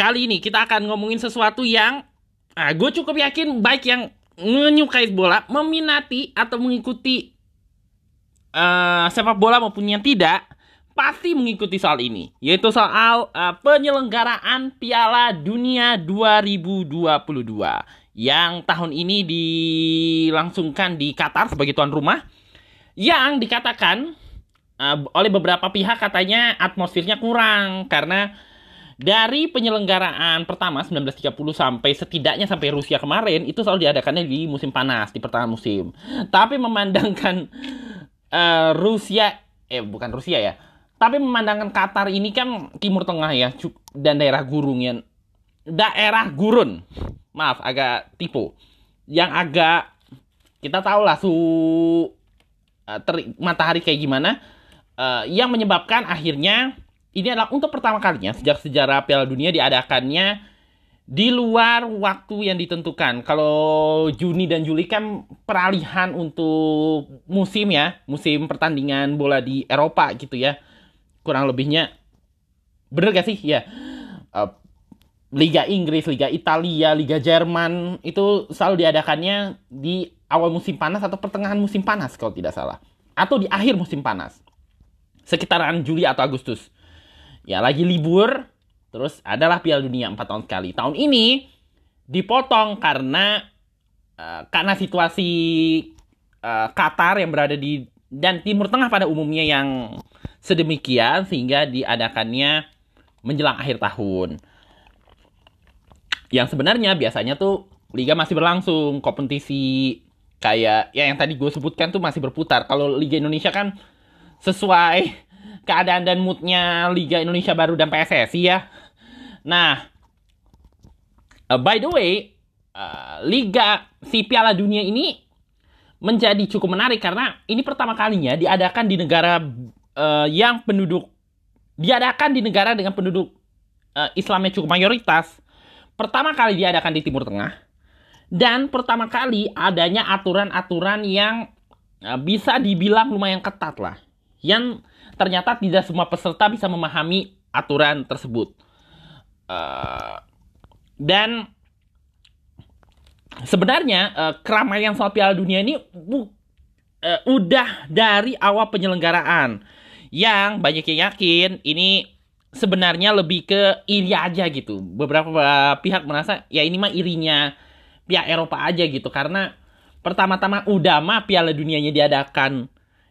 Kali ini kita akan ngomongin sesuatu yang ah, gue cukup yakin baik yang menyukai bola, meminati atau mengikuti uh, sepak bola maupun yang tidak pasti mengikuti soal ini, yaitu soal uh, penyelenggaraan Piala Dunia 2022 yang tahun ini dilangsungkan di Qatar sebagai tuan rumah yang dikatakan uh, oleh beberapa pihak katanya atmosfernya kurang karena dari penyelenggaraan pertama 1930 sampai setidaknya sampai Rusia kemarin itu selalu diadakannya di musim panas di pertengahan musim. Tapi memandangkan uh, Rusia eh bukan Rusia ya. Tapi memandangkan Qatar ini kan Timur Tengah ya dan daerah gurun yang daerah gurun. Maaf agak tipu. Yang agak kita tahu lah su uh, matahari kayak gimana uh, yang menyebabkan akhirnya ini adalah untuk pertama kalinya sejak sejarah Piala Dunia diadakannya di luar waktu yang ditentukan. Kalau Juni dan Juli kan peralihan untuk musim ya, musim pertandingan bola di Eropa gitu ya. Kurang lebihnya bener gak sih? Ya. Uh, Liga Inggris, Liga Italia, Liga Jerman itu selalu diadakannya di awal musim panas atau pertengahan musim panas kalau tidak salah. Atau di akhir musim panas. Sekitaran Juli atau Agustus ya lagi libur, terus adalah Piala Dunia 4 tahun sekali. Tahun ini dipotong karena uh, karena situasi uh, Qatar yang berada di dan Timur Tengah pada umumnya yang sedemikian sehingga diadakannya menjelang akhir tahun. Yang sebenarnya biasanya tuh liga masih berlangsung, kompetisi kayak ya yang tadi gue sebutkan tuh masih berputar. Kalau Liga Indonesia kan sesuai keadaan dan moodnya Liga Indonesia Baru dan PSSI ya. Nah, uh, by the way, uh, Liga si Piala Dunia ini menjadi cukup menarik karena ini pertama kalinya diadakan di negara uh, yang penduduk diadakan di negara dengan penduduk uh, Islamnya cukup mayoritas. Pertama kali diadakan di Timur Tengah dan pertama kali adanya aturan-aturan yang uh, bisa dibilang lumayan ketat lah. Yang ternyata tidak semua peserta bisa memahami aturan tersebut. Uh, dan sebenarnya uh, keramaian soal Piala Dunia ini bu, uh, udah dari awal penyelenggaraan yang banyak yang yakin ini sebenarnya lebih ke iri aja gitu. Beberapa pihak merasa ya ini mah irinya pihak Eropa aja gitu karena pertama-tama udah mah Piala Dunianya diadakan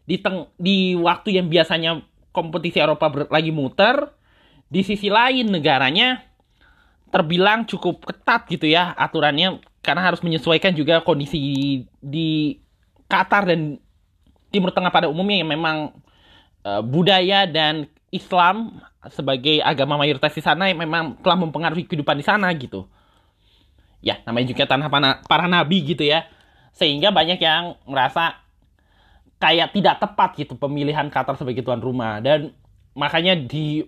di teng di waktu yang biasanya kompetisi Eropa lagi muter, di sisi lain negaranya terbilang cukup ketat gitu ya aturannya karena harus menyesuaikan juga kondisi di Qatar dan Timur Tengah pada umumnya yang memang uh, budaya dan Islam sebagai agama mayoritas di sana yang memang telah mempengaruhi kehidupan di sana gitu. Ya, namanya juga tanah para nabi gitu ya. Sehingga banyak yang merasa kayak tidak tepat gitu pemilihan Qatar sebagai tuan rumah. Dan makanya di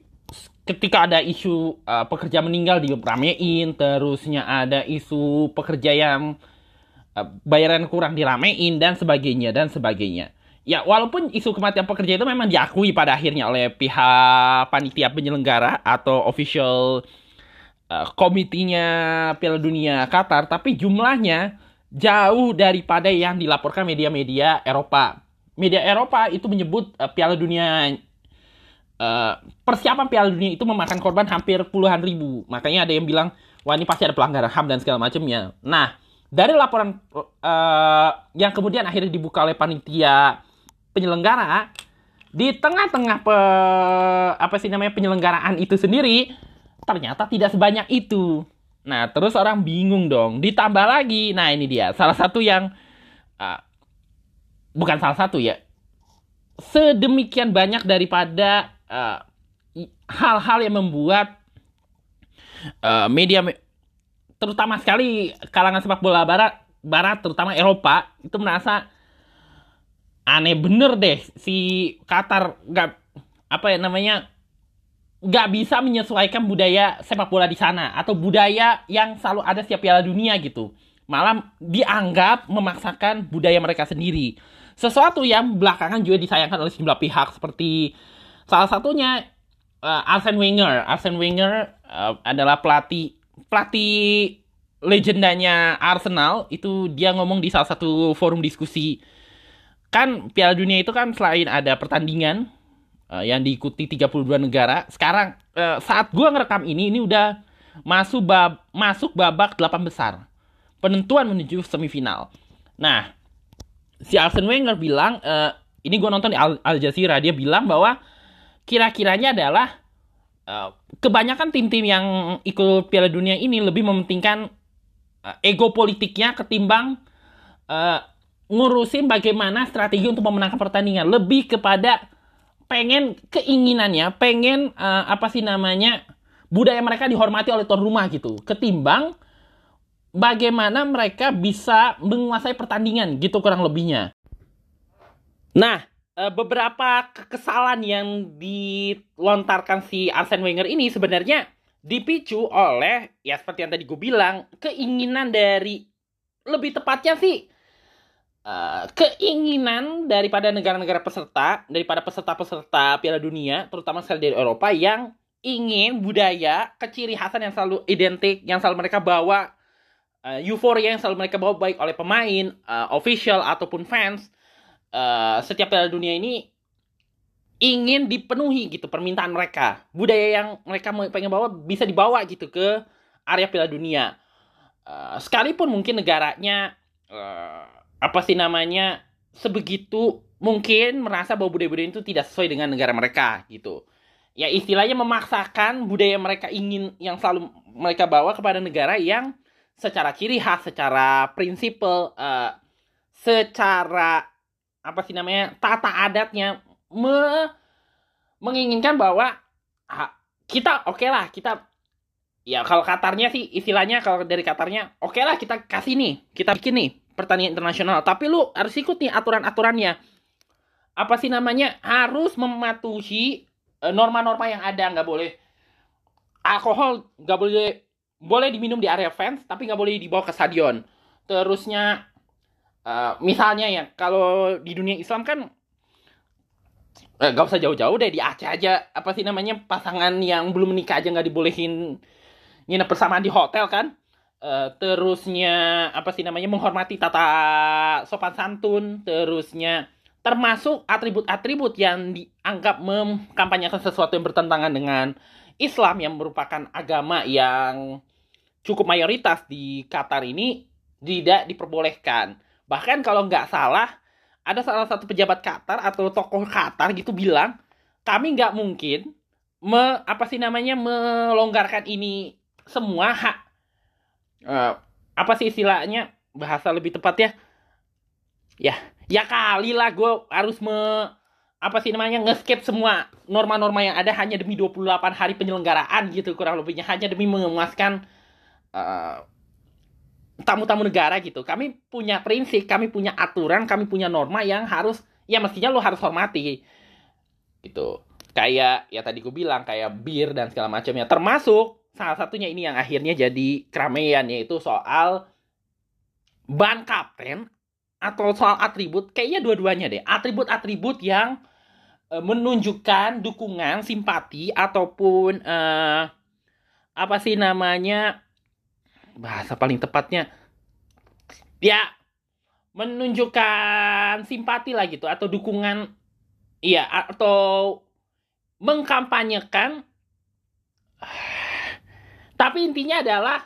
ketika ada isu uh, pekerja meninggal diramein terusnya ada isu pekerja yang uh, bayaran kurang diramein dan sebagainya dan sebagainya. Ya walaupun isu kematian pekerja itu memang diakui pada akhirnya oleh pihak panitia penyelenggara atau official uh, komitinya Piala Dunia Qatar tapi jumlahnya jauh daripada yang dilaporkan media-media Eropa media Eropa itu menyebut uh, Piala Dunia uh, persiapan Piala Dunia itu memakan korban hampir puluhan ribu. Makanya ada yang bilang wah ini pasti ada pelanggaran HAM dan segala macamnya. Nah, dari laporan uh, yang kemudian akhirnya dibuka oleh panitia penyelenggara di tengah-tengah apa sih namanya penyelenggaraan itu sendiri ternyata tidak sebanyak itu. Nah, terus orang bingung dong. Ditambah lagi, nah ini dia salah satu yang uh, bukan salah satu ya. Sedemikian banyak daripada uh, hal-hal uh, yang membuat uh, media terutama sekali kalangan sepak bola barat barat terutama Eropa itu merasa aneh bener deh si Qatar nggak apa ya namanya nggak bisa menyesuaikan budaya sepak bola di sana atau budaya yang selalu ada setiap Piala Dunia gitu. Malah dianggap memaksakan budaya mereka sendiri sesuatu yang belakangan juga disayangkan oleh sejumlah pihak seperti salah satunya uh, Arsene Wenger. Arsene Wenger uh, adalah pelatih pelatih legendanya Arsenal. Itu dia ngomong di salah satu forum diskusi. Kan Piala Dunia itu kan selain ada pertandingan uh, yang diikuti 32 negara sekarang uh, saat gua ngerekam ini ini udah masuk bab masuk babak 8 besar. Penentuan menuju semifinal. Nah si Arsene Wenger bilang uh, ini gua nonton di Al, Al Jazeera dia bilang bahwa kira-kiranya adalah uh, kebanyakan tim-tim yang ikut Piala Dunia ini lebih mementingkan uh, ego politiknya ketimbang uh, ngurusin bagaimana strategi untuk memenangkan pertandingan. Lebih kepada pengen keinginannya pengen uh, apa sih namanya budaya mereka dihormati oleh tuan rumah gitu. Ketimbang bagaimana mereka bisa menguasai pertandingan gitu kurang lebihnya. Nah beberapa kekesalan yang dilontarkan si Arsene Wenger ini sebenarnya dipicu oleh ya seperti yang tadi gue bilang keinginan dari lebih tepatnya sih uh, keinginan daripada negara-negara peserta daripada peserta-peserta Piala Dunia terutama sekali dari Eropa yang ingin budaya keciri khasan yang selalu identik yang selalu mereka bawa uh, euforia yang selalu mereka bawa baik oleh pemain uh, official ataupun fans uh, setiap Piala Dunia ini ingin dipenuhi gitu permintaan mereka. Budaya yang mereka pengen bawa bisa dibawa gitu ke area Piala Dunia. Uh, sekalipun mungkin negaranya uh, apa sih namanya sebegitu mungkin merasa bahwa budaya-budaya itu tidak sesuai dengan negara mereka gitu. Ya istilahnya memaksakan budaya mereka ingin yang selalu mereka bawa kepada negara yang secara ciri khas, secara prinsipal, uh, secara apa sih namanya tata adatnya me menginginkan bahwa ha, kita oke okay lah kita ya kalau Katarnya sih istilahnya kalau dari Katarnya oke okay lah kita kasih nih kita bikin nih pertandingan internasional. Tapi lu harus ikut nih aturan-aturannya. Apa sih namanya harus mematuhi e, norma-norma yang ada. Nggak boleh alkohol nggak boleh boleh diminum di area fans tapi nggak boleh dibawa ke stadion. Terusnya uh, misalnya ya kalau di dunia Islam kan eh, gak usah jauh-jauh deh di Aceh aja apa sih namanya pasangan yang belum menikah aja nggak dibolehin nginep bersama di hotel kan. Uh, terusnya apa sih namanya menghormati tata sopan santun terusnya termasuk atribut-atribut yang dianggap mengkampanyekan sesuatu yang bertentangan dengan Islam yang merupakan agama yang cukup mayoritas di Qatar ini tidak diperbolehkan. Bahkan kalau nggak salah ada salah satu pejabat Qatar atau tokoh Qatar gitu bilang kami nggak mungkin me, apa sih namanya melonggarkan ini semua hak. Uh, apa sih istilahnya? Bahasa lebih tepat ya. Ya ya kali lah gue harus me apa sih namanya ngeskip semua norma-norma yang ada hanya demi 28 hari penyelenggaraan gitu kurang lebihnya. Hanya demi memuaskan uh, tamu-tamu negara gitu. Kami punya prinsip, kami punya aturan, kami punya norma yang harus ya mestinya lo harus hormati. Gitu. Kayak ya tadi gue bilang kayak bir dan segala macamnya. Termasuk salah satunya ini yang akhirnya jadi keramaian yaitu soal ban kapten atau soal atribut kayaknya dua-duanya deh. Atribut-atribut yang e, menunjukkan dukungan, simpati ataupun e, apa sih namanya bahasa paling tepatnya ya menunjukkan simpati lah gitu atau dukungan iya atau mengkampanyekan. Tapi intinya adalah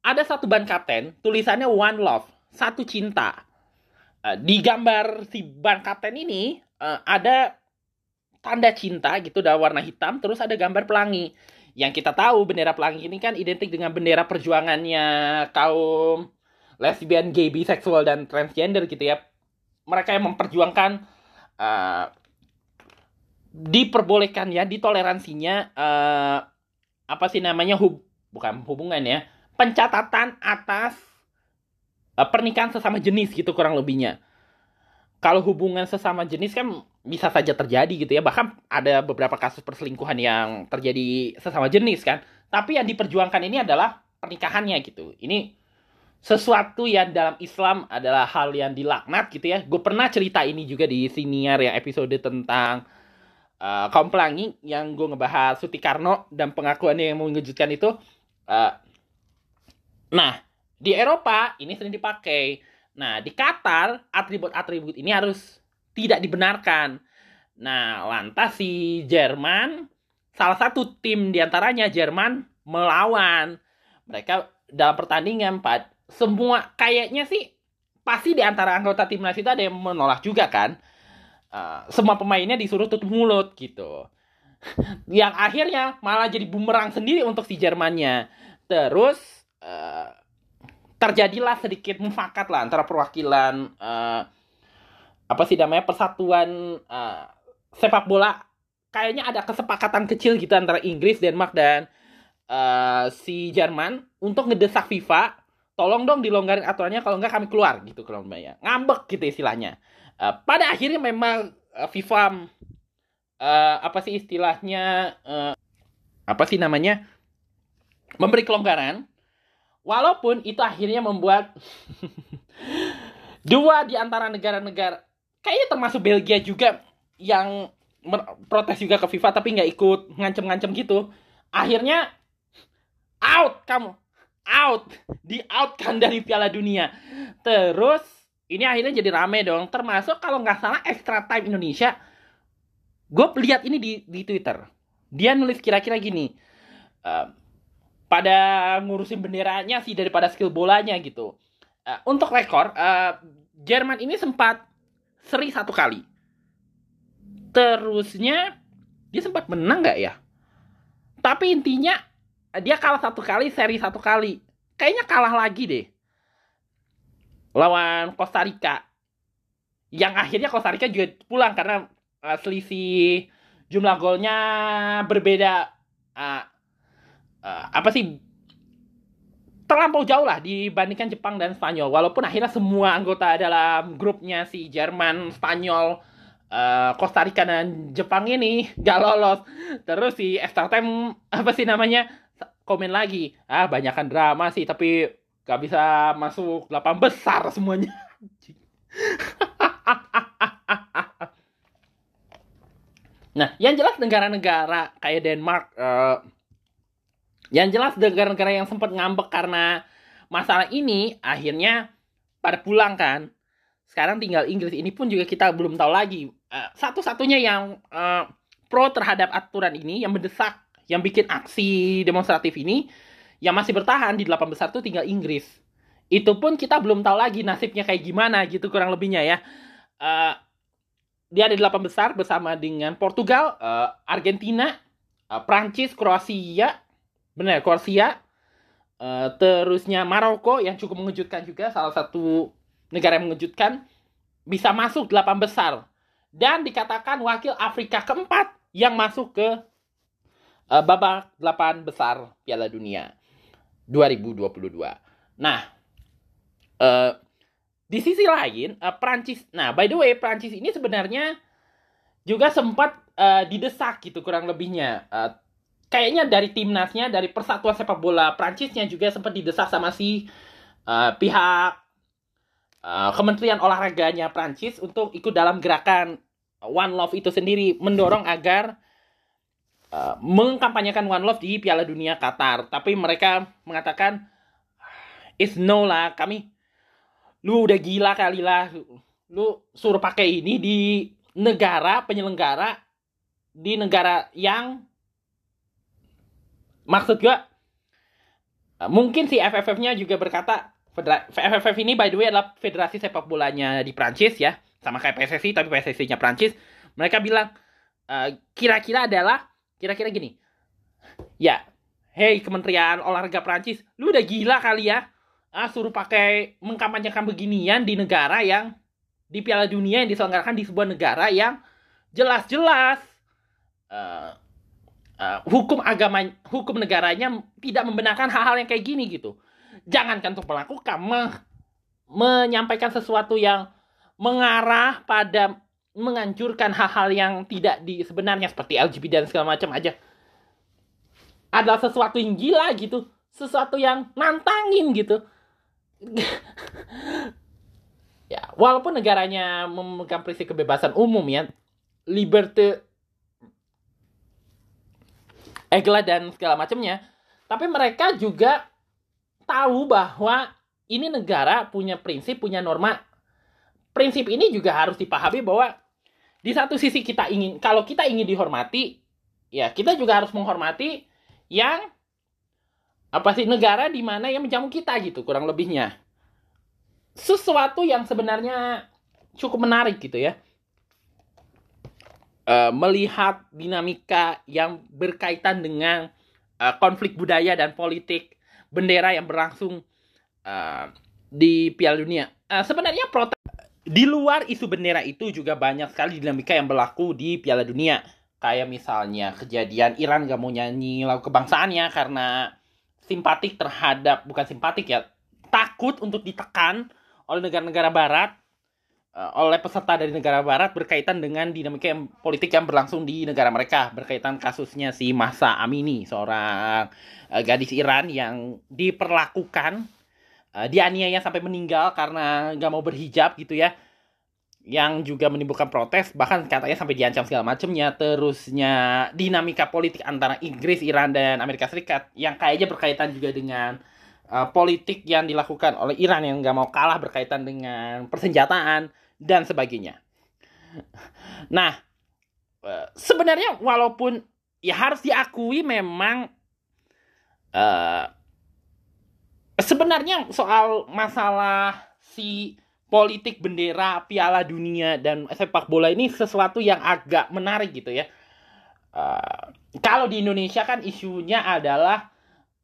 ada satu ban kapten tulisannya one love satu cinta. Uh, di gambar si ban kapten ini uh, ada tanda cinta gitu dalam warna hitam terus ada gambar pelangi yang kita tahu bendera pelangi ini kan identik dengan bendera perjuangannya kaum lesbian, gay, biseksual dan transgender gitu ya. Mereka yang memperjuangkan uh, diperbolehkan ya, ditoleransinya uh, apa sih namanya hub bukan hubungan ya, pencatatan atas uh, pernikahan sesama jenis gitu kurang lebihnya. Kalau hubungan sesama jenis kan bisa saja terjadi gitu ya bahkan ada beberapa kasus perselingkuhan yang terjadi sesama jenis kan tapi yang diperjuangkan ini adalah pernikahannya gitu ini sesuatu yang dalam Islam adalah hal yang dilaknat gitu ya gue pernah cerita ini juga di siniar ya episode tentang uh, kaum pelangi yang gue ngebahas Sutikarno dan pengakuannya yang mengejutkan itu. Uh, nah, di Eropa ini sering dipakai. Nah, di Qatar atribut-atribut ini harus tidak dibenarkan. Nah, lantas si Jerman, salah satu tim di antaranya Jerman melawan. Mereka dalam pertandingan, Pak, semua kayaknya sih pasti di antara anggota timnas itu ada yang menolak juga kan. Uh, semua pemainnya disuruh tutup mulut gitu. yang akhirnya malah jadi bumerang sendiri untuk si Jermannya. Terus uh, terjadilah sedikit mufakat lah antara perwakilan uh, apa sih namanya? Persatuan uh, sepak bola. Kayaknya ada kesepakatan kecil gitu antara Inggris, Denmark dan uh, si Jerman untuk ngedesak FIFA tolong dong dilonggarin aturannya kalau enggak kami keluar gitu kalau ya ngambek gitu istilahnya. Uh, pada akhirnya memang uh, FIFA uh, apa sih istilahnya uh, apa sih namanya memberi kelonggaran. Walaupun itu akhirnya membuat dua di antara negara-negara kayaknya termasuk Belgia juga yang protes juga ke FIFA tapi nggak ikut ngancem-ngancem gitu. Akhirnya out kamu. Out. Di out kan dari Piala Dunia. Terus ini akhirnya jadi rame dong. Termasuk kalau nggak salah extra time Indonesia gue lihat ini di di Twitter. Dia nulis kira-kira gini uh, pada ngurusin benderanya sih daripada skill bolanya gitu. Uh, untuk rekor uh, Jerman ini sempat seri satu kali terusnya dia sempat menang nggak ya? Tapi intinya dia kalah satu kali, seri satu kali. Kayaknya kalah lagi deh. Lawan Costa Rica. Yang akhirnya Costa Rica juga pulang karena uh, selisih jumlah golnya berbeda. Uh, uh, apa sih? Terlampau jauh lah dibandingkan Jepang dan Spanyol. Walaupun akhirnya semua anggota dalam grupnya si Jerman, Spanyol, uh, Costa Rica dan Jepang ini gak lolos. Terus si extra time apa sih namanya komen lagi. Ah banyakkan drama sih tapi gak bisa masuk delapan besar semuanya. nah, yang jelas negara-negara kayak Denmark, uh, yang jelas negara-negara yang sempat ngambek karena masalah ini akhirnya pada pulang kan sekarang tinggal Inggris ini pun juga kita belum tahu lagi. Uh, Satu-satunya yang uh, pro terhadap aturan ini, yang mendesak, yang bikin aksi demonstratif ini, yang masih bertahan di delapan besar itu tinggal Inggris. Itu pun kita belum tahu lagi nasibnya kayak gimana gitu kurang lebihnya ya. Uh, dia ada di delapan besar bersama dengan Portugal, Argentina, Prancis, Kroasia, benar Kroasia, uh, terusnya Maroko yang cukup mengejutkan juga salah satu negara yang mengejutkan bisa masuk delapan besar dan dikatakan wakil Afrika keempat yang masuk ke uh, babak delapan besar Piala Dunia 2022. Nah, uh, di sisi lain uh, Prancis, nah by the way Prancis ini sebenarnya juga sempat uh, didesak gitu kurang lebihnya. Uh, kayaknya dari timnasnya, dari persatuan sepak bola Prancisnya juga sempat didesak sama si uh, pihak uh, Kementerian Olahraganya Prancis untuk ikut dalam gerakan One Love itu sendiri mendorong agar uh, mengkampanyekan One Love di Piala Dunia Qatar. Tapi mereka mengatakan is no lah kami lu udah gila kali lah lu suruh pakai ini di negara penyelenggara di negara yang maksud gua mungkin si FFF-nya juga berkata FFF ini by the way adalah federasi sepak bolanya di Prancis ya, sama kayak PSSI tapi PSSI-nya Prancis. Mereka bilang kira kira-kira adalah kira-kira gini. Ya, hey Kementerian Olahraga Prancis, lu udah gila kali ya? Ah, suruh pakai mengkampanyekan beginian di negara yang di Piala Dunia yang diselenggarakan di sebuah negara yang jelas-jelas uh, uh, hukum agama hukum negaranya tidak membenarkan hal-hal yang kayak gini gitu. Jangankan untuk melakukan me menyampaikan sesuatu yang mengarah pada menganjurkan hal-hal yang tidak di sebenarnya seperti LGBT dan segala macam aja. Adalah sesuatu yang gila gitu. Sesuatu yang nantangin gitu. Ya walaupun negaranya memegang prinsip kebebasan umum ya liberty Egla dan segala macamnya. Tapi mereka juga tahu bahwa ini negara punya prinsip, punya norma. Prinsip ini juga harus dipahami bahwa di satu sisi kita ingin kalau kita ingin dihormati, ya kita juga harus menghormati yang apa sih negara di mana yang menjamu kita gitu kurang lebihnya. Sesuatu yang sebenarnya cukup menarik gitu ya. Uh, melihat dinamika yang berkaitan dengan uh, konflik budaya dan politik bendera yang berlangsung uh, di Piala Dunia. Uh, sebenarnya protes di luar isu bendera itu juga banyak sekali dinamika yang berlaku di Piala Dunia. Kayak misalnya kejadian Iran gak mau nyanyi lagu kebangsaannya karena simpatik terhadap bukan simpatik ya takut untuk ditekan oleh negara-negara Barat oleh peserta dari negara barat berkaitan dengan dinamika yang, politik yang berlangsung di negara mereka berkaitan kasusnya si Masa Amini seorang uh, gadis Iran yang diperlakukan uh, dianiaya sampai meninggal karena nggak mau berhijab gitu ya yang juga menimbulkan protes bahkan katanya sampai diancam segala macamnya terusnya dinamika politik antara Inggris Iran dan Amerika Serikat yang kayaknya berkaitan juga dengan uh, politik yang dilakukan oleh Iran yang nggak mau kalah berkaitan dengan persenjataan dan sebagainya. Nah, eh, sebenarnya walaupun ya harus diakui memang uh, sebenarnya soal masalah si politik bendera Piala Dunia dan sepak bola ini sesuatu yang agak menarik gitu ya. Uh, kalau di Indonesia kan isunya adalah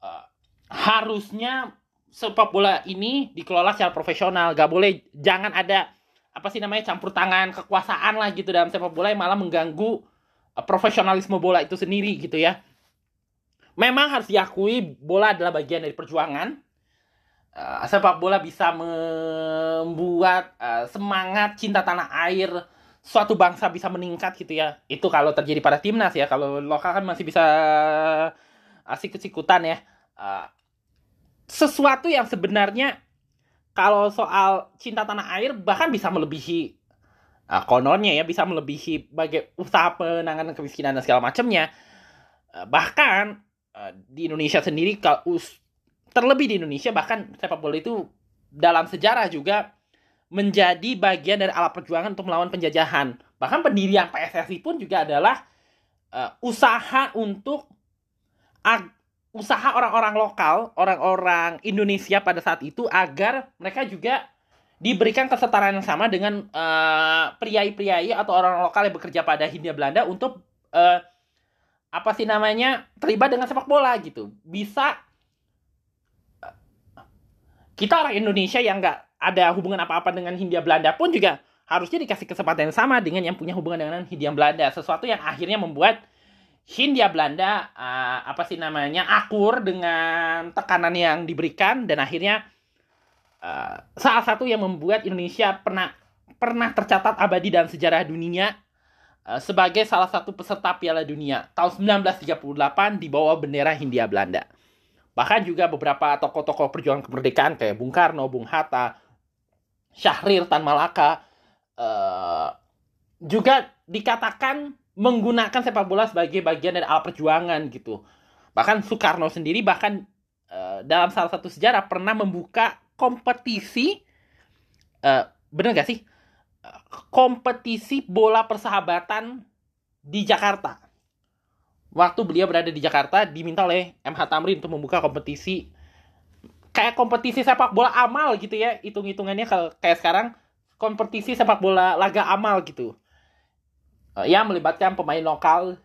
uh, harusnya sepak bola ini dikelola secara profesional, gak boleh jangan ada apa sih namanya campur tangan kekuasaan lah gitu dalam sepak bola yang malah mengganggu uh, profesionalisme bola itu sendiri gitu ya. Memang harus diakui bola adalah bagian dari perjuangan. Uh, sepak bola bisa membuat uh, semangat cinta tanah air suatu bangsa bisa meningkat gitu ya. Itu kalau terjadi pada timnas ya. Kalau lokal kan masih bisa asik-asikutan ya. Uh, sesuatu yang sebenarnya kalau soal cinta tanah air bahkan bisa melebihi uh, kononnya ya bisa melebihi bagai usaha penanganan kemiskinan dan segala macamnya. Uh, bahkan uh, di Indonesia sendiri kalau terlebih di Indonesia bahkan sepak bola itu dalam sejarah juga menjadi bagian dari alat perjuangan untuk melawan penjajahan. Bahkan pendirian PSSI pun juga adalah uh, usaha untuk usaha orang-orang lokal, orang-orang Indonesia pada saat itu agar mereka juga diberikan kesetaraan yang sama dengan uh, priai-priai atau orang lokal yang bekerja pada Hindia Belanda untuk uh, apa sih namanya terlibat dengan sepak bola gitu. Bisa kita orang Indonesia yang nggak ada hubungan apa-apa dengan Hindia Belanda pun juga harusnya dikasih kesempatan yang sama dengan yang punya hubungan dengan Hindia Belanda. Sesuatu yang akhirnya membuat Hindia Belanda uh, apa sih namanya akur dengan tekanan yang diberikan dan akhirnya uh, salah satu yang membuat Indonesia pernah pernah tercatat abadi dalam sejarah dunia uh, sebagai salah satu peserta Piala Dunia tahun 1938 di bawah bendera Hindia Belanda. Bahkan juga beberapa tokoh-tokoh perjuangan kemerdekaan kayak Bung Karno, Bung Hatta, Syahrir Tan Malaka juga dikatakan menggunakan sepak bola sebagai bagian dari alat perjuangan gitu. Bahkan Soekarno sendiri bahkan uh, dalam salah satu sejarah pernah membuka kompetisi uh, bener gak sih? kompetisi bola persahabatan di Jakarta. Waktu beliau berada di Jakarta diminta oleh MH Tamrin untuk membuka kompetisi kayak kompetisi sepak bola amal gitu ya hitung-hitungannya kalau kayak sekarang kompetisi sepak bola laga amal gitu uh, yang melibatkan pemain lokal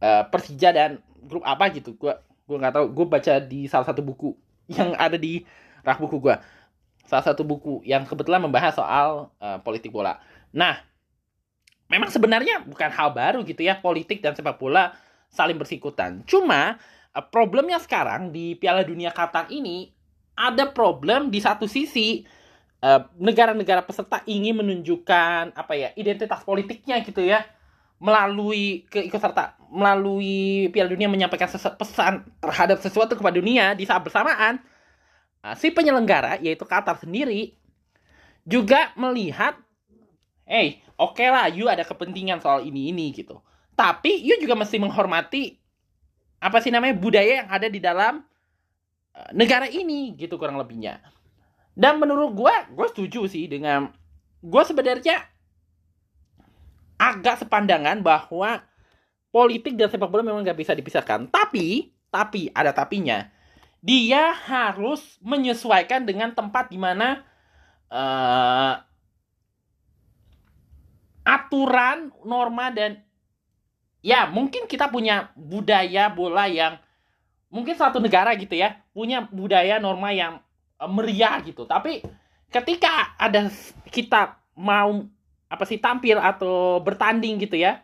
uh, Persija dan grup apa gitu. Gue gue nggak tahu. Gue baca di salah satu buku yang ada di rak buku gue salah satu buku yang kebetulan membahas soal uh, politik bola. Nah memang sebenarnya bukan hal baru gitu ya politik dan sepak bola saling bersikutan. Cuma uh, problemnya sekarang di Piala Dunia Qatar ini ada problem di satu sisi negara-negara uh, peserta ingin menunjukkan apa ya identitas politiknya gitu ya melalui keikutserta melalui Piala Dunia menyampaikan pesan terhadap sesuatu kepada dunia di saat bersamaan uh, si penyelenggara yaitu Qatar sendiri juga melihat hey oke okay lah you ada kepentingan soal ini ini gitu tapi you juga mesti menghormati apa sih namanya budaya yang ada di dalam uh, negara ini gitu kurang lebihnya. Dan menurut gue, gue setuju sih dengan gue sebenarnya agak sepandangan bahwa politik dan sepak bola memang nggak bisa dipisahkan. Tapi, tapi ada tapinya. Dia harus menyesuaikan dengan tempat di mana uh, aturan, norma dan ya mungkin kita punya budaya bola yang mungkin satu negara gitu ya punya budaya norma yang meriah gitu. Tapi ketika ada kita mau apa sih tampil atau bertanding gitu ya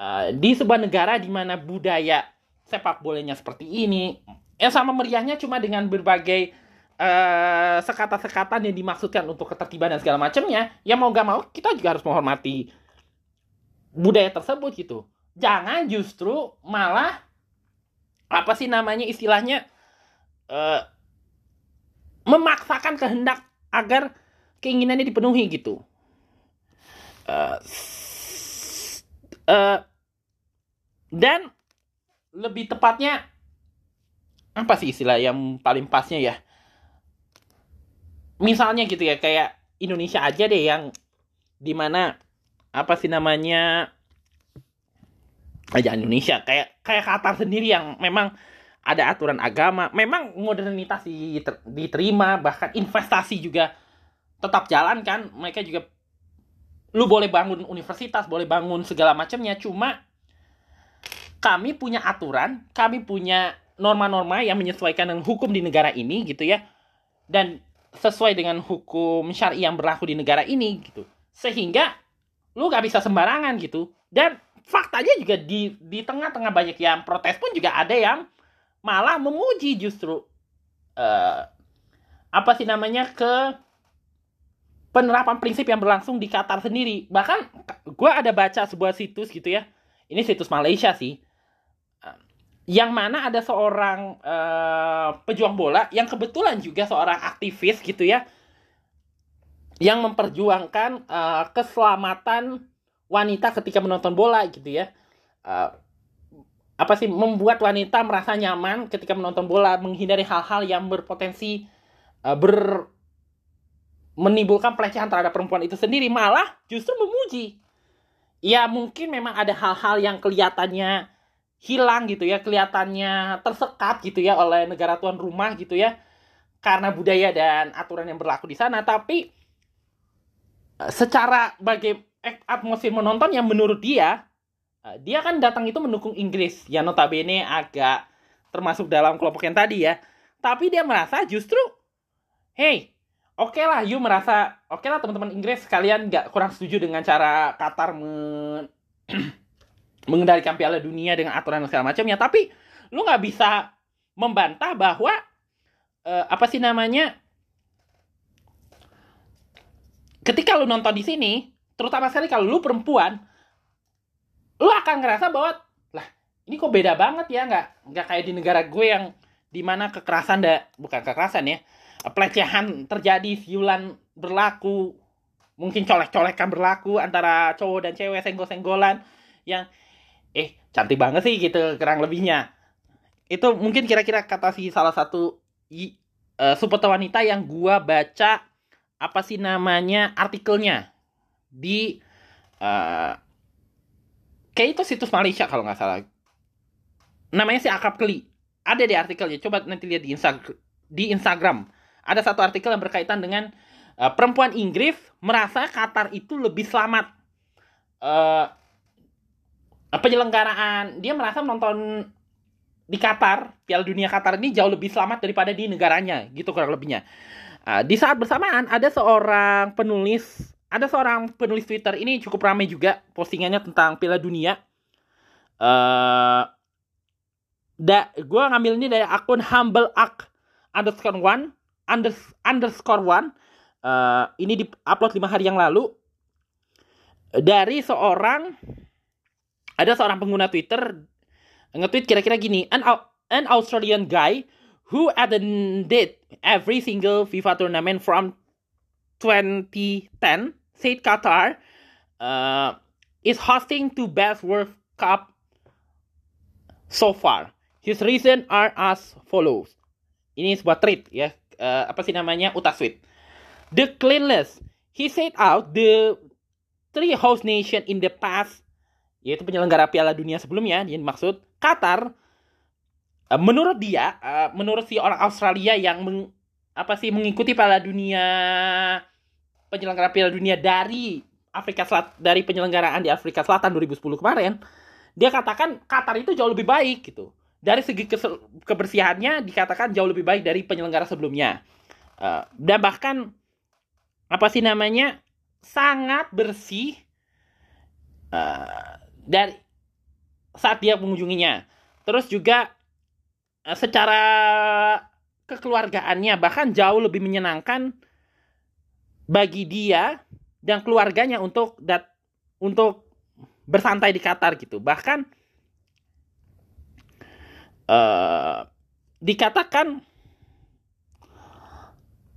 uh, di sebuah negara di mana budaya sepak bolanya seperti ini yang sama meriahnya cuma dengan berbagai uh, sekatan-sekatan yang dimaksudkan untuk ketertiban dan segala macamnya ya mau gak mau kita juga harus menghormati budaya tersebut gitu jangan justru malah apa sih namanya istilahnya uh, memaksakan kehendak agar keinginannya dipenuhi gitu. Uh, uh, dan lebih tepatnya apa sih istilah yang paling pasnya ya? Misalnya gitu ya kayak Indonesia aja deh yang di mana apa sih namanya aja Indonesia. Kayak kayak Qatar sendiri yang memang ada aturan agama memang modernitas diterima bahkan investasi juga tetap jalan kan mereka juga lu boleh bangun universitas, boleh bangun segala macamnya, cuma kami punya aturan, kami punya norma-norma yang menyesuaikan dengan hukum di negara ini gitu ya. Dan sesuai dengan hukum syari yang berlaku di negara ini gitu. Sehingga lu gak bisa sembarangan gitu. Dan faktanya juga di di tengah-tengah banyak yang protes pun juga ada yang malah memuji justru uh, apa sih namanya ke penerapan prinsip yang berlangsung di Qatar sendiri. Bahkan gue ada baca sebuah situs gitu ya. Ini situs Malaysia sih. Yang mana ada seorang uh, pejuang bola yang kebetulan juga seorang aktivis gitu ya. Yang memperjuangkan uh, keselamatan wanita ketika menonton bola gitu ya. Uh, apa sih membuat wanita merasa nyaman ketika menonton bola, menghindari hal-hal yang berpotensi uh, ber menimbulkan pelecehan terhadap perempuan itu sendiri malah justru memuji. Ya mungkin memang ada hal-hal yang kelihatannya hilang gitu ya kelihatannya tersekat gitu ya oleh negara tuan rumah gitu ya karena budaya dan aturan yang berlaku di sana. Tapi eh, secara bagi atmosfer menonton yang menurut dia eh, dia kan datang itu mendukung Inggris. Yang notabene agak termasuk dalam kelompok yang tadi ya. Tapi dia merasa justru hey oke okay lah you merasa oke okay lah teman-teman Inggris kalian nggak kurang setuju dengan cara Qatar men mengendalikan Piala Dunia dengan aturan segala macamnya. Tapi lu nggak bisa membantah bahwa uh, apa sih namanya ketika lu nonton di sini terutama sekali kalau lu perempuan lu akan ngerasa bahwa lah ini kok beda banget ya nggak nggak kayak di negara gue yang di mana kekerasan da bukan kekerasan ya pelecehan terjadi siulan berlaku mungkin colek-colekan berlaku antara cowok dan cewek senggol-senggolan yang eh cantik banget sih gitu kurang lebihnya. Itu mungkin kira-kira kata si salah satu uh, supporter wanita yang gua baca apa sih namanya artikelnya di uh, kayak itu situs Malaysia kalau nggak salah. Namanya si Akap Keli. Ada di artikelnya. Coba nanti lihat di Instagram di Instagram. Ada satu artikel yang berkaitan dengan uh, perempuan Inggris merasa Qatar itu lebih selamat. Uh, penyelenggaraan. Dia merasa menonton di Qatar Piala Dunia Qatar ini jauh lebih selamat daripada di negaranya gitu kurang lebihnya. Uh, di saat bersamaan ada seorang penulis ada seorang penulis Twitter ini cukup ramai juga postingannya tentang Piala Dunia. Uh, da gue ngambil ini dari akun humble ak underscore one under, underscore one. Uh, ini diupload lima hari yang lalu. Dari seorang ada seorang pengguna Twitter nge-tweet kira-kira gini an an Australian guy who attended every single FIFA tournament from 2010 said Qatar uh, is hosting to best World Cup so far. His reason are as follows. Ini sebuah tweet ya, uh, apa sih namanya utasweet. The cleanless. He set out the three host nation in the past, yaitu penyelenggara Piala Dunia sebelumnya, yang dimaksud Qatar. Uh, menurut dia, uh, menurut si orang Australia yang meng, apa sih mengikuti Piala Dunia penyelenggara Piala Dunia dari Afrika Selatan dari penyelenggaraan di Afrika Selatan 2010 kemarin, dia katakan Qatar itu jauh lebih baik gitu dari segi kebersihannya dikatakan jauh lebih baik dari penyelenggara sebelumnya. Uh, dan bahkan apa sih namanya sangat bersih uh, dari saat dia mengunjunginya. Terus juga uh, secara kekeluargaannya bahkan jauh lebih menyenangkan bagi dia dan keluarganya untuk dat untuk bersantai di Qatar gitu. Bahkan uh, dikatakan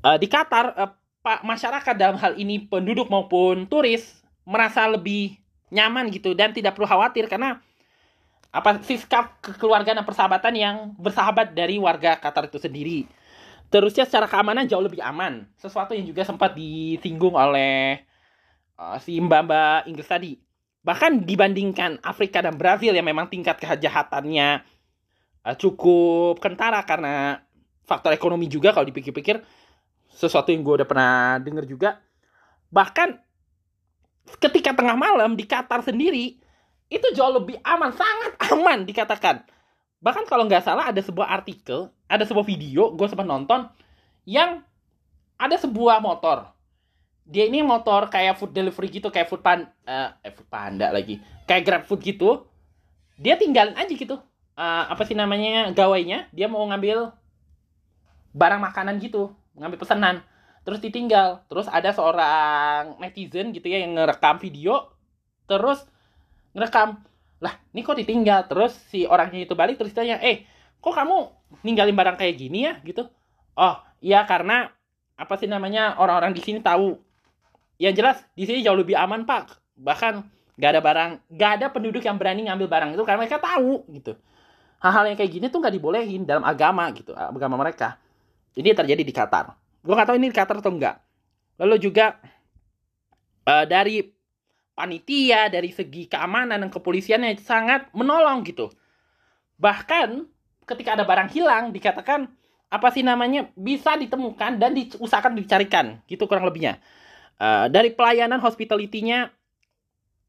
uh, di Qatar uh, pak masyarakat dalam hal ini penduduk maupun turis merasa lebih nyaman gitu dan tidak perlu khawatir karena apa sikap kekeluargaan dan persahabatan yang bersahabat dari warga Qatar itu sendiri. Terusnya secara keamanan jauh lebih aman. Sesuatu yang juga sempat disinggung oleh uh, si Mbak Inggris tadi. Bahkan dibandingkan Afrika dan Brazil yang memang tingkat kejahatannya uh, cukup kentara karena faktor ekonomi juga kalau dipikir-pikir sesuatu yang gue udah pernah denger juga bahkan ketika tengah malam di Qatar sendiri itu jauh lebih aman sangat aman dikatakan bahkan kalau nggak salah ada sebuah artikel ada sebuah video gue sempat nonton yang ada sebuah motor. Dia ini motor kayak food delivery gitu kayak food pan uh, eh food panda lagi. Kayak grab food gitu. Dia tinggalin aja gitu. Uh, apa sih namanya gawainya. Dia mau ngambil barang makanan gitu ngambil pesanan. Terus ditinggal. Terus ada seorang netizen gitu ya yang ngerekam video. Terus ngerekam lah ini kok ditinggal? Terus si orangnya itu balik terus tanya eh kok kamu ninggalin barang kayak gini ya? Gitu. Oh iya karena apa sih namanya orang-orang di sini tahu. Yang jelas di sini jauh lebih aman pak. Bahkan gak ada barang gak ada penduduk yang berani ngambil barang itu karena mereka tahu. Gitu. Hal-hal yang kayak gini tuh nggak dibolehin dalam agama gitu agama mereka. Ini terjadi di Qatar. Gue nggak tahu ini di Qatar atau enggak lalu juga uh, dari panitia dari segi keamanan dan kepolisiannya sangat menolong gitu. Bahkan ketika ada barang hilang dikatakan apa sih namanya? Bisa ditemukan dan diusahakan dicarikan gitu kurang lebihnya. Uh, dari pelayanan hospitality-nya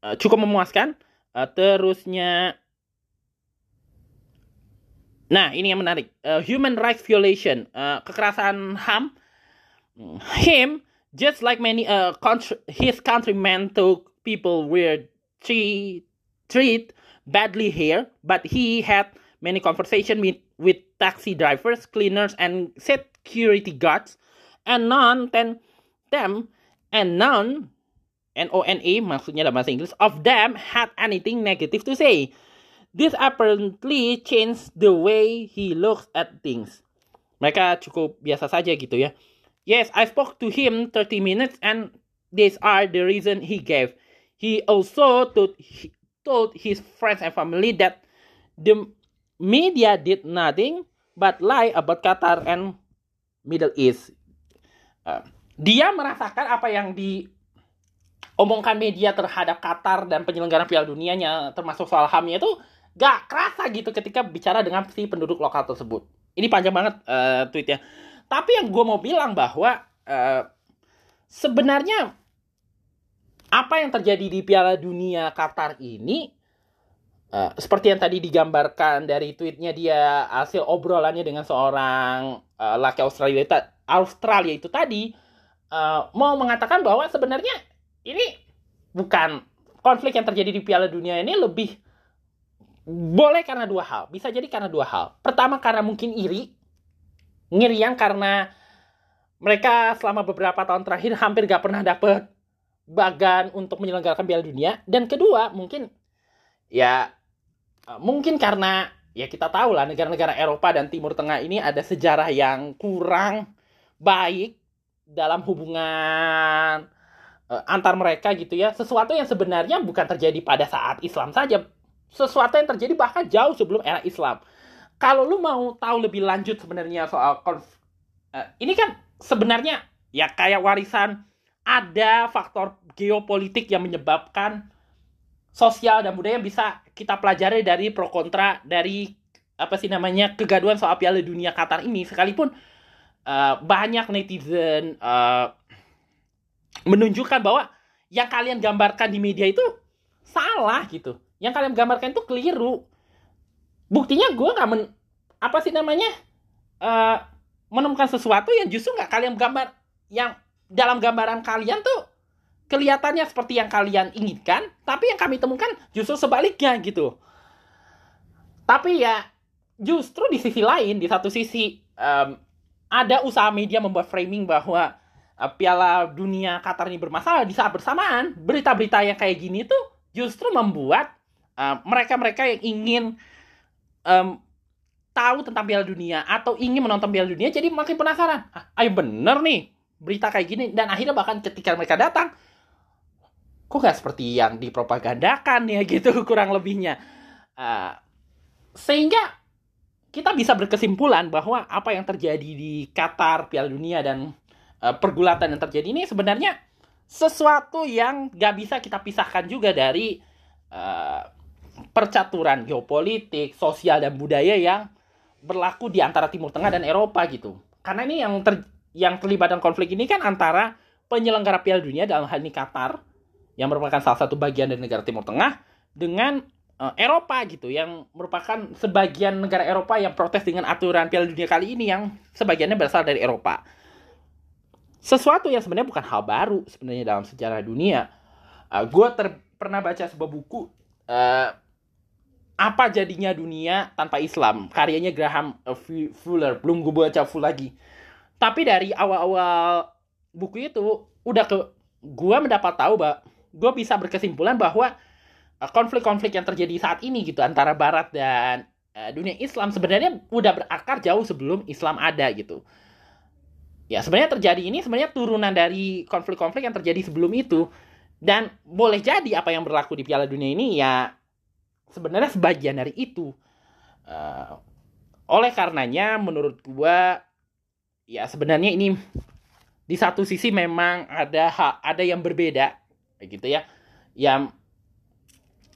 uh, cukup memuaskan. Uh, terusnya Nah, ini yang menarik. Uh, human rights violation, uh, kekerasan HAM. Him, just like many uh, country, his countrymen took people were treat, treat badly here, but he had many conversation with, with taxi drivers, cleaners, and security guards, and none then them and none N-O-N-E maksudnya dalam bahasa Inggris of them had anything negative to say. This apparently changed the way he looks at things. Mereka cukup biasa saja gitu ya. Yes, I spoke to him 30 minutes and these are the reason he gave. He also told, told his friends and family that the media did nothing but lie about Qatar and Middle East. Uh, dia merasakan apa yang diomongkan media terhadap Qatar dan penyelenggaraan Piala Dunianya termasuk soal HAM itu gak kerasa gitu ketika bicara dengan si penduduk lokal tersebut. Ini panjang banget uh, tweetnya. Tapi yang gue mau bilang bahwa uh, sebenarnya apa yang terjadi di Piala Dunia Qatar ini uh, seperti yang tadi digambarkan dari tweetnya dia hasil obrolannya dengan seorang uh, laki Australia Australia itu tadi uh, mau mengatakan bahwa sebenarnya ini bukan konflik yang terjadi di Piala Dunia ini lebih boleh karena dua hal. Bisa jadi karena dua hal. Pertama karena mungkin iri. Ngiri yang karena mereka selama beberapa tahun terakhir hampir gak pernah dapet bagan untuk menyelenggarakan Piala Dunia. Dan kedua mungkin ya mungkin karena ya kita tahu lah negara-negara Eropa dan Timur Tengah ini ada sejarah yang kurang baik dalam hubungan uh, antar mereka gitu ya. Sesuatu yang sebenarnya bukan terjadi pada saat Islam saja sesuatu yang terjadi bahkan jauh sebelum era Islam. Kalau lu mau tahu lebih lanjut sebenarnya soal konf uh, ini kan sebenarnya ya kayak warisan ada faktor geopolitik yang menyebabkan sosial dan budaya yang bisa kita pelajari dari pro kontra dari apa sih namanya kegaduhan soal Piala Dunia Qatar ini. Sekalipun uh, banyak netizen uh, menunjukkan bahwa yang kalian gambarkan di media itu salah gitu. Yang kalian gambarkan itu keliru. Buktinya gue nggak men apa sih namanya uh, menemukan sesuatu yang justru nggak kalian gambar. Yang dalam gambaran kalian tuh kelihatannya seperti yang kalian inginkan, tapi yang kami temukan justru sebaliknya gitu. Tapi ya justru di sisi lain, di satu sisi um, ada usaha media membuat framing bahwa uh, Piala Dunia Qatar ini bermasalah di saat bersamaan berita-berita yang kayak gini tuh justru membuat mereka-mereka uh, yang ingin um, tahu tentang Piala Dunia atau ingin menonton Piala Dunia jadi makin penasaran. Ah, ayo bener nih berita kayak gini dan akhirnya bahkan ketika mereka datang kok gak seperti yang dipropagandakan ya gitu kurang lebihnya uh, sehingga kita bisa berkesimpulan bahwa apa yang terjadi di Qatar Piala Dunia dan uh, pergulatan yang terjadi ini sebenarnya sesuatu yang gak bisa kita pisahkan juga dari uh, percaturan geopolitik, sosial dan budaya yang berlaku di antara Timur Tengah dan Eropa gitu. Karena ini yang ter yang terlibat dalam konflik ini kan antara penyelenggara Piala Dunia dalam hal ini Qatar yang merupakan salah satu bagian dari negara Timur Tengah dengan uh, Eropa gitu yang merupakan sebagian negara Eropa yang protes dengan aturan Piala Dunia kali ini yang sebagiannya berasal dari Eropa. Sesuatu yang sebenarnya bukan hal baru sebenarnya dalam sejarah dunia. Uh, gue pernah baca sebuah buku uh, apa jadinya dunia tanpa Islam karyanya Graham Fuller belum gue baca full lagi tapi dari awal-awal buku itu udah ke gue mendapat tahu bahwa gue bisa berkesimpulan bahwa uh, konflik-konflik yang terjadi saat ini gitu antara Barat dan uh, dunia Islam sebenarnya udah berakar jauh sebelum Islam ada gitu. Ya sebenarnya terjadi ini sebenarnya turunan dari konflik-konflik yang terjadi sebelum itu dan boleh jadi apa yang berlaku di Piala Dunia ini ya sebenarnya sebagian dari itu. Uh, oleh karenanya menurut gue ya sebenarnya ini di satu sisi memang ada ada yang berbeda gitu ya. Yang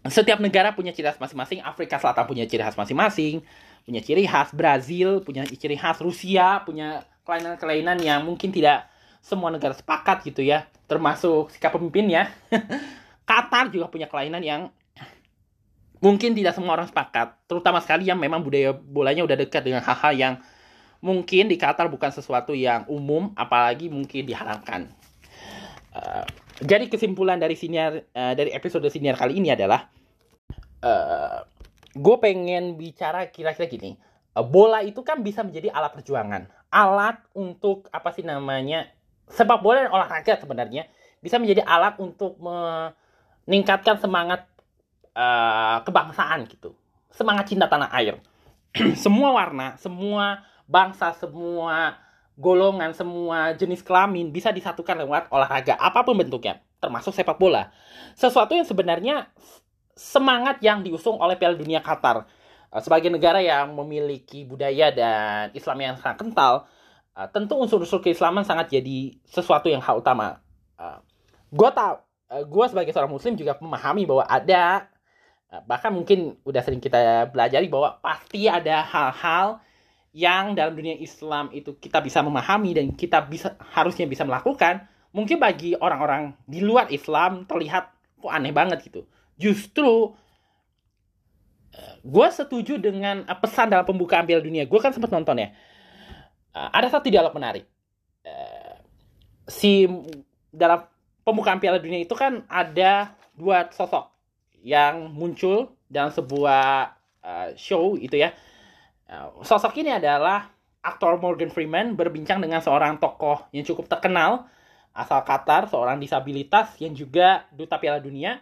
setiap negara punya ciri khas masing-masing Afrika Selatan punya ciri khas masing-masing punya ciri khas Brazil punya ciri khas Rusia punya kelainan-kelainan yang mungkin tidak semua negara sepakat gitu ya. Termasuk sikap pemimpinnya Qatar juga punya kelainan yang mungkin tidak semua orang sepakat terutama sekali yang memang budaya bolanya udah dekat dengan hal-hal yang mungkin di Qatar bukan sesuatu yang umum apalagi mungkin diharamkan. Uh, jadi kesimpulan dari siniar uh, dari episode siniar kali ini adalah uh, eh, gue pengen bicara kira-kira gini. Uh, bola itu kan bisa menjadi alat perjuangan. Alat untuk apa sih namanya sepak bola dan olahraga sebenarnya bisa menjadi alat untuk meningkatkan semangat uh, kebangsaan gitu. Semangat cinta tanah air. Semua warna semua bangsa semua golongan semua jenis kelamin bisa disatukan lewat olahraga apa pun bentuknya termasuk sepak bola. Sesuatu yang sebenarnya semangat yang diusung oleh Piala Dunia Qatar. Eh, sebagai negara yang memiliki budaya dan Islam yang sangat kental eh, tentu unsur-unsur keislaman sangat jadi sesuatu yang hal utama. Eh, gue tau gue sebagai seorang muslim juga memahami bahwa ada bahkan mungkin udah sering kita belajari bahwa pasti ada hal-hal yang dalam dunia Islam itu kita bisa memahami dan kita bisa harusnya bisa melakukan, mungkin bagi orang-orang di luar Islam terlihat kok aneh banget gitu. Justru eh, gue setuju dengan eh, pesan dalam pembukaan Piala Dunia. Gue kan sempat nonton ya. Eh, ada satu dialog menarik. Si dalam pembukaan Piala Dunia itu kan ada dua sosok yang muncul dalam sebuah show itu ya sosok ini adalah aktor Morgan Freeman berbincang dengan seorang tokoh yang cukup terkenal asal Qatar, seorang disabilitas yang juga duta Piala Dunia.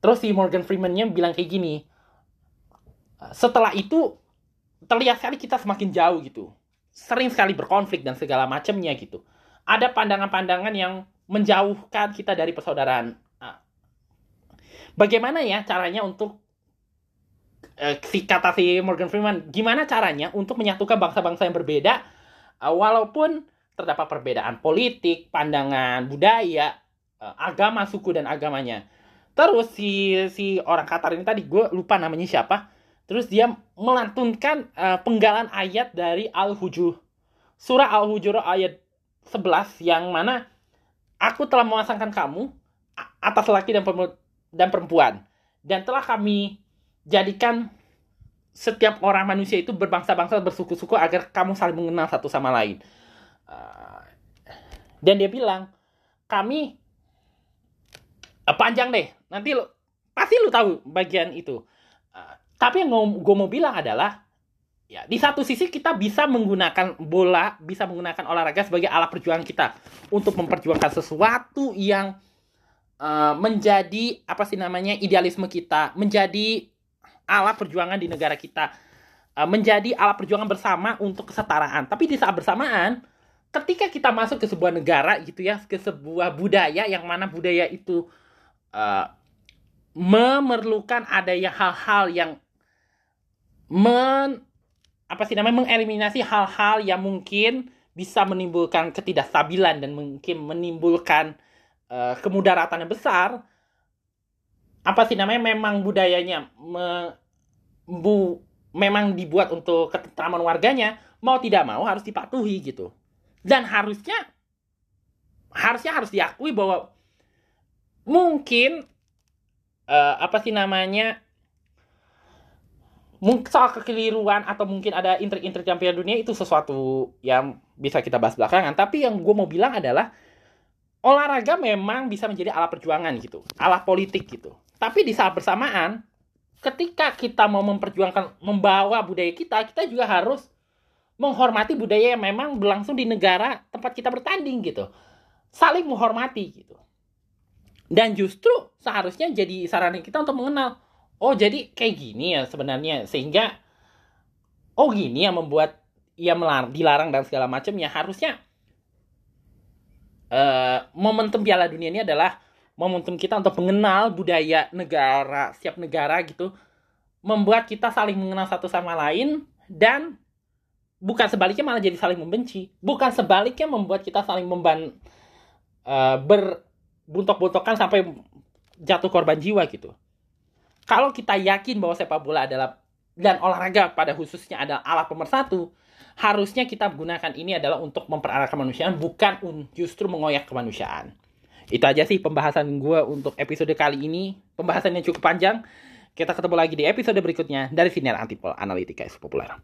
Terus si Morgan Freeman-nya bilang kayak gini, setelah itu terlihat sekali kita semakin jauh gitu. Sering sekali berkonflik dan segala macamnya gitu. Ada pandangan-pandangan yang menjauhkan kita dari persaudaraan. Bagaimana ya caranya untuk uh, si kata si Morgan Freeman gimana caranya untuk menyatukan bangsa-bangsa yang berbeda uh, walaupun terdapat perbedaan politik, pandangan budaya, uh, agama, suku dan agamanya. Terus si si orang Qatar ini tadi gue lupa namanya siapa. Terus dia melantunkan uh, penggalan ayat dari Al-Hujuh. Surah Al-Hujurat ayat 11 yang mana aku telah memasangkan kamu atas laki dan perempuan dan telah kami jadikan setiap orang manusia itu berbangsa-bangsa bersuku-suku agar kamu saling mengenal satu sama lain. Uh, dan dia bilang, kami uh, panjang deh, nanti lo pasti lo tahu bagian itu. Uh, tapi yang gue mau bilang adalah, ya di satu sisi kita bisa menggunakan bola, bisa menggunakan olahraga sebagai alat perjuangan kita untuk memperjuangkan sesuatu yang uh, menjadi apa sih namanya idealisme kita, menjadi alat perjuangan di negara kita uh, menjadi alat perjuangan bersama untuk kesetaraan. Tapi di saat bersamaan, ketika kita masuk ke sebuah negara gitu ya, ke sebuah budaya yang mana budaya itu uh, memerlukan adanya hal-hal yang men apa sih namanya mengeliminasi hal-hal yang mungkin bisa menimbulkan ketidakstabilan dan mungkin menimbulkan uh, kemudaratan yang besar apa sih namanya memang budayanya me, bu memang dibuat untuk ketentraman warganya mau tidak mau harus dipatuhi gitu. Dan harusnya harusnya harus diakui bahwa mungkin uh, apa sih namanya mungkin soal kekeliruan atau mungkin ada intrik-intrik yang dunia itu sesuatu yang bisa kita bahas belakangan. Tapi yang gue mau bilang adalah olahraga memang bisa menjadi alat perjuangan gitu alat politik gitu. Tapi di saat bersamaan, ketika kita mau memperjuangkan, membawa budaya kita, kita juga harus menghormati budaya yang memang berlangsung di negara tempat kita bertanding gitu. Saling menghormati gitu. Dan justru seharusnya jadi saran kita untuk mengenal, oh jadi kayak gini ya sebenarnya. Sehingga, oh gini yang membuat ia melarang, dilarang dan segala macam ya harusnya uh, momentum Piala Dunia ini adalah momentum kita untuk mengenal budaya negara setiap negara gitu membuat kita saling mengenal satu sama lain dan bukan sebaliknya malah jadi saling membenci. Bukan sebaliknya membuat kita saling memban uh, berbuntok-buntokan sampai jatuh korban jiwa gitu. Kalau kita yakin bahwa sepak bola adalah dan olahraga pada khususnya adalah alat pemersatu harusnya kita gunakan ini adalah untuk mempererat kemanusiaan bukan justru mengoyak kemanusiaan itu aja sih pembahasan gue untuk episode kali ini. Pembahasannya cukup panjang. Kita ketemu lagi di episode berikutnya dari Sinar Antipol Analitika Populer.